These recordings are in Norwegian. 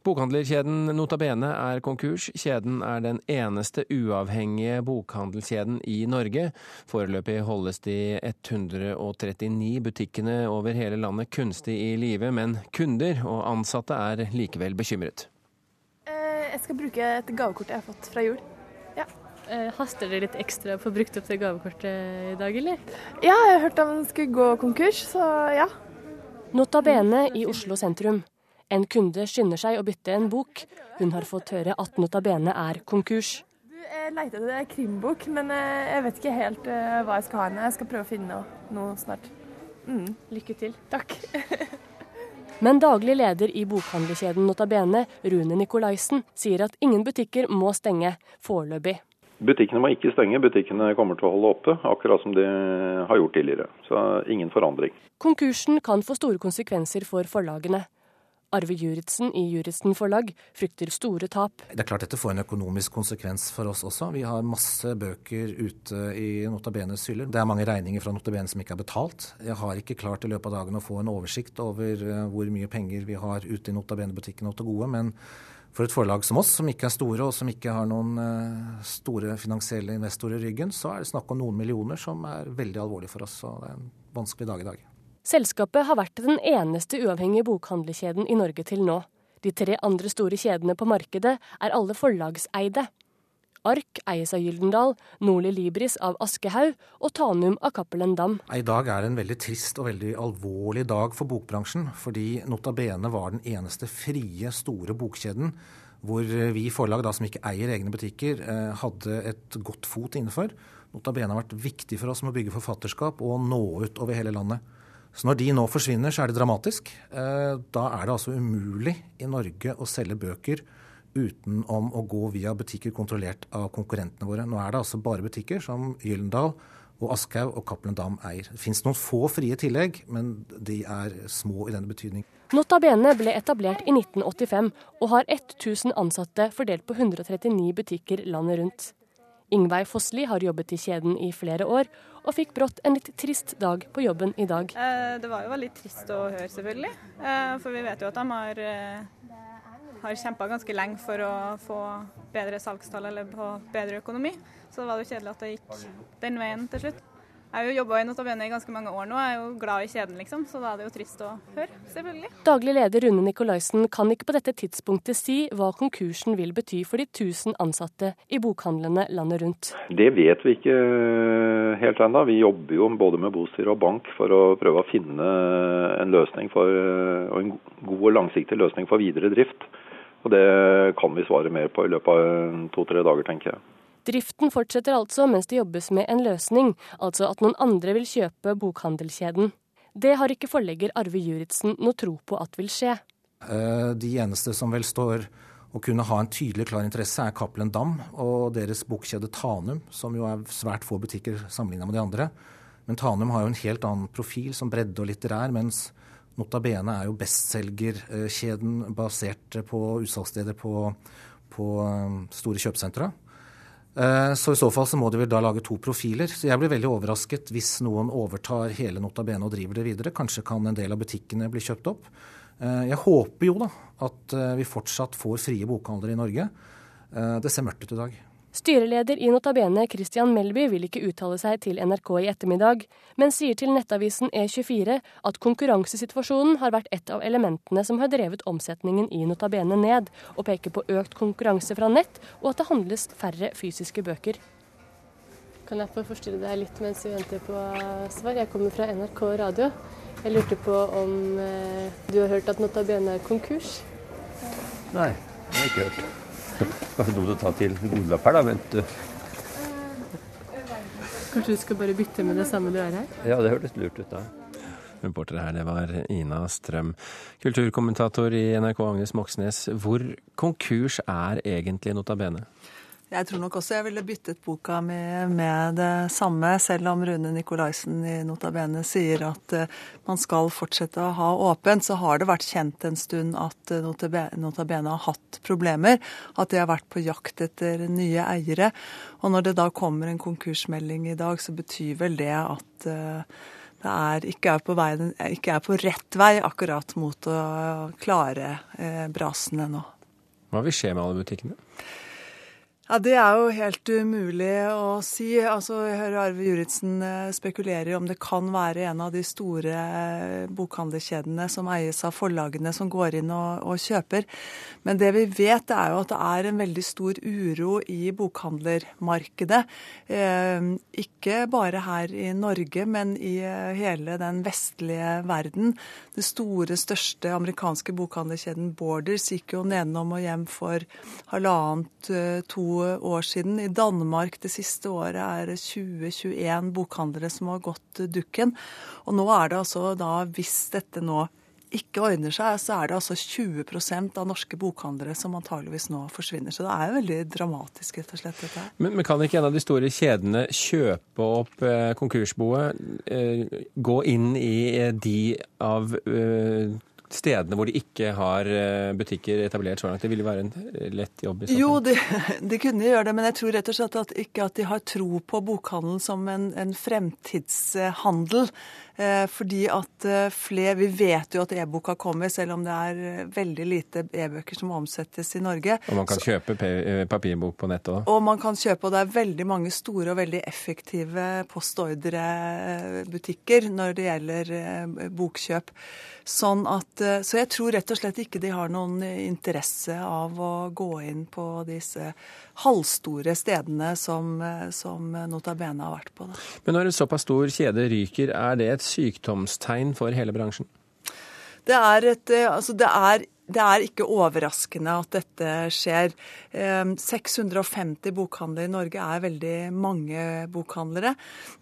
Bokhandlerkjeden Nota Bene er konkurs. Kjeden er den eneste uavhengige bokhandelskjeden i Norge. Foreløpig holdes de 139 butikkene over hele landet kunstig i live, men kunder og ansatte er likevel bekymret. Eh, jeg skal bruke et gavekort jeg har fått fra jul. Ja. Eh, haster det litt ekstra å få brukt opp det gavekortet i dag, eller? Ja, jeg har hørt om den skulle gå konkurs, så ja. Nota Bene i Oslo sentrum. En kunde skynder seg å bytte en bok. Hun har fått høre at Nota Bene er konkurs. Du, jeg leter etter krimbok, men eh, jeg vet ikke helt uh, hva jeg skal ha henne. Jeg skal prøve å finne noe, noe snart. Mm. Lykke til. Takk. men daglig leder i bokhandlerkjeden Nota Bene, Rune Nikolaisen, sier at ingen butikker må stenge foreløpig. Butikkene må ikke stenge, butikkene kommer til å holde oppe, akkurat som de har gjort tidligere. Så ingen forandring. Konkursen kan få store konsekvenser for forlagene. Arve Juritzen i Juristen Forlag frykter store tap. Det er klart dette får en økonomisk konsekvens for oss også. Vi har masse bøker ute i Notabenes hyller. Det er mange regninger fra Notabene som ikke er betalt. Jeg har ikke klart i løpet av dagen å få en oversikt over eh, hvor mye penger vi har ute i Notabene-butikkene til gode. men for et forlag som oss, som ikke er store og som ikke har noen uh, store finansielle investorer i ryggen, så er det snakk om noen millioner som er veldig alvorlig for oss. Og det er en vanskelig dag i dag. Selskapet har vært den eneste uavhengige bokhandlerkjeden i Norge til nå. De tre andre store kjedene på markedet er alle forlagseide. Ark eies av Gyldendal, Nordli Libris av Aschehoug og Tanum av Cappelen Dam. I dag er en veldig trist og veldig alvorlig dag for bokbransjen, fordi Nota Bene var den eneste frie, store bokkjeden hvor vi forlag da, som ikke eier egne butikker, eh, hadde et godt fot innenfor. Nota Bene har vært viktig for oss med å bygge forfatterskap og nå ut over hele landet. Så når de nå forsvinner, så er det dramatisk. Eh, da er det altså umulig i Norge å selge bøker utenom å gå via butikker kontrollert av konkurrentene våre. Nå er det altså bare butikker som Gyllendal og Aschhaug og Cappelen Dam eier. Det finnes noen få frie tillegg, men de er små i denne betydning. Nota Bene ble etablert i 1985 og har 1000 ansatte fordelt på 139 butikker landet rundt. Ingveig Fossli har jobbet i kjeden i flere år, og fikk brått en litt trist dag på jobben i dag. Eh, det var jo veldig trist å høre, selvfølgelig. Eh, for vi vet jo at de har, eh, har kjempa ganske lenge for å få bedre salgstall eller på bedre økonomi. Så det var jo kjedelig at det gikk den veien til slutt. Jeg har jo jobba i Notabene i ganske mange år nå, jeg er jo glad i kjeden, liksom. Så da er det jo trist å høre, selvfølgelig. Daglig leder Rune Nikolaisen kan ikke på dette tidspunktet si hva konkursen vil bety for de 1000 ansatte i bokhandlene landet rundt. Det vet vi ikke eh, helt ennå. Vi jobber jo både med bostyre og bank for å prøve å finne en løsning for, og en god og langsiktig løsning for videre drift. Og det kan vi svare mer på i løpet av to-tre dager, tenker jeg. Driften fortsetter altså mens det jobbes med en løsning, altså at noen andre vil kjøpe bokhandelskjeden. Det har ikke forlegger Arve Juritzen noe tro på at vil skje. Eh, de eneste som vel står og kunne ha en tydelig klar interesse, er Cappelen Dam og deres bokkjede Tanum, som jo er svært få butikker sammenligna med de andre. Men Tanum har jo en helt annen profil som bredde og litterær, mens Nota Bene er jo bestselgerkjeden basert på utsalgssteder på, på eh, store kjøpesentre. Eh, så i så fall så må de vel da lage to profiler. Så jeg blir veldig overrasket hvis noen overtar hele Nota Bene og driver det videre. Kanskje kan en del av butikkene bli kjøpt opp. Eh, jeg håper jo da at eh, vi fortsatt får frie bokhandlere i Norge. Det ser mørkt ut i dag. Styreleder i Notabene Christian Melby vil ikke uttale seg til NRK i ettermiddag, men sier til nettavisen E24 at konkurransesituasjonen har vært et av elementene som har drevet omsetningen i Notabene ned, og peker på økt konkurranse fra nett og at det handles færre fysiske bøker. Kan jeg få forstyrre deg litt mens vi venter på svar? Jeg kommer fra NRK radio. Jeg lurte på om eh, du har hørt at Notabene er konkurs? Nei, det har jeg ikke hørt. Kanskje dumt å ta til godlapp her, da. Vent. Kanskje du skal bare bytte med det samme du er her? Ja, det hørtes lurt ut da. Reporter her, det var Ina Strøm. Kulturkommentator i NRK Agnes Moxnes, hvor konkurs er egentlig Nota Bene? Jeg tror nok også jeg ville byttet boka med, med det samme, selv om Rune Nikolaisen i Nota Bene sier at uh, man skal fortsette å ha åpent. Så har det vært kjent en stund at uh, Nota Bene har hatt problemer. At de har vært på jakt etter nye eiere. Og når det da kommer en konkursmelding i dag, så betyr vel det at uh, det er, ikke, er vei, ikke er på rett vei akkurat mot å klare eh, nå. Hva vil skje med alle butikkene? Ja, Det er jo helt umulig å si. Altså, Jeg hører Arve Juritzen eh, spekulere om det kan være en av de store eh, bokhandlerkjedene som eies av forlagene som går inn og, og, kjøper. Men det vi vet, er jo at det er en veldig stor uro i bokhandlermarkedet. Eh, ikke bare her i Norge, men i eh, hele den vestlige verden. Det store, største amerikanske bokhandlerkjeden Borders gikk jo nedenom og hjem for halvannet, to år siden. I Danmark det siste året er det 20-21 bokhandlere som har gått dukken. Og nå er det altså da, hvis dette nå ikke ordner seg, så er det altså 20% av norske bokhandlere som antageligvis nå forsvinner. Så det er jo veldig dramatisk, rett og slett. dette her. Men, men kan ikke en av de store kjedene kjøpe opp eh, konkursboet, eh, gå inn i eh, de av eh, stedene hvor de ikke har eh, butikker etablert så langt? Det ville være en eh, lett jobb? i Jo, de, de, kunne gjøre det, men jeg tror rett og slett at ikke at de har tro på bokhandelen som en, en fremtidshandel. Eh, fordi at flere, Vi vet jo at e-boka kommer, selv om det er veldig lite e-bøker som omsettes i Norge. Og man kan kjøpe papirbok på nettet òg? Og man kan kjøpe, og det er veldig mange store og veldig effektive postordrebutikker når det gjelder bokkjøp. Sånn at, eh, så jeg tror rett og slett ikke de har noen interesse av å gå inn på disse halvstore stedene som, eh, som Nota Bene har vært på. Da. Men når en såpass stor kjede ryker, er det et sykdomstegn for hele bransjen? Det er, et, eh, altså det er det er ikke overraskende at dette skjer. 650 bokhandlere i Norge er veldig mange bokhandlere.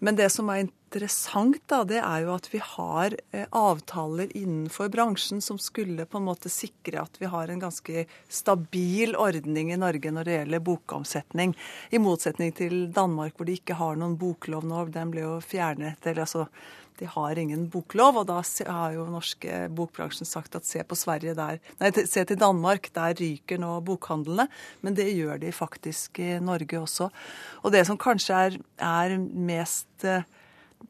Men det som er interessant, da, det er jo at vi har eh, avtaler innenfor bransjen som skulle på en måte sikre at vi har en ganske stabil ordning i Norge når det gjelder bokomsetning. I motsetning til Danmark, hvor de ikke har noen boklov nå. Den ble jo fjernet. eller altså de har ingen boklov, og da har jo norske bokbransjen sagt at se på Sverige der Nei, se til Danmark, der ryker nå bokhandlene. Men det gjør de faktisk i Norge også. Og det som kanskje er, er mest eh,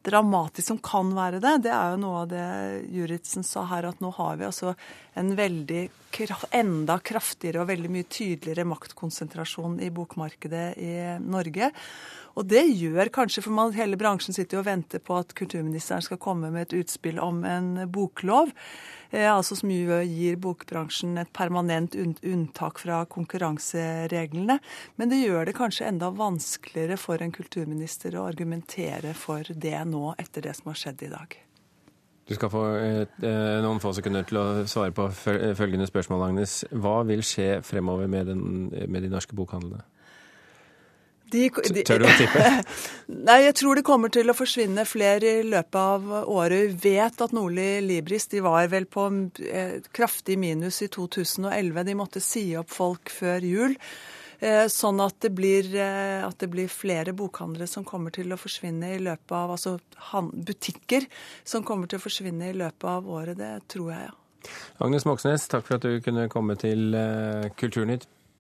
dramatisk som kan være det, det er jo noe av det Juritzen sa her, at nå har vi altså en veldig enda kraftigere og veldig mye tydeligere maktkonsentrasjon i bokmarkedet i Norge. Og det gjør kanskje, for man, hele bransjen sitter jo og venter på at kulturministeren skal komme med et utspill om en boklov. Eh, altså som gir bokbransjen et permanent unntak fra konkurransereglene. Men det gjør det kanskje enda vanskeligere for en kulturminister å argumentere for det nå, etter det som har skjedd i dag. Du skal få et, eh, noen få sekunder til å svare på følgende spørsmål, Agnes. Hva vil skje fremover med, den, med de norske bokhandlene? De, de, Tør du å tippe? Nei, jeg tror det kommer til å forsvinne flere i løpet av året. Vi vet at Nordli Libris de var vel på eh, kraftig minus i 2011. De måtte si opp folk før jul. Eh, sånn at det, blir, eh, at det blir flere bokhandlere som kommer til å forsvinne i løpet av Altså butikker som kommer til å forsvinne i løpet av året. Det tror jeg, ja. Agnes Moxnes, takk for at du kunne komme til Kulturnytt.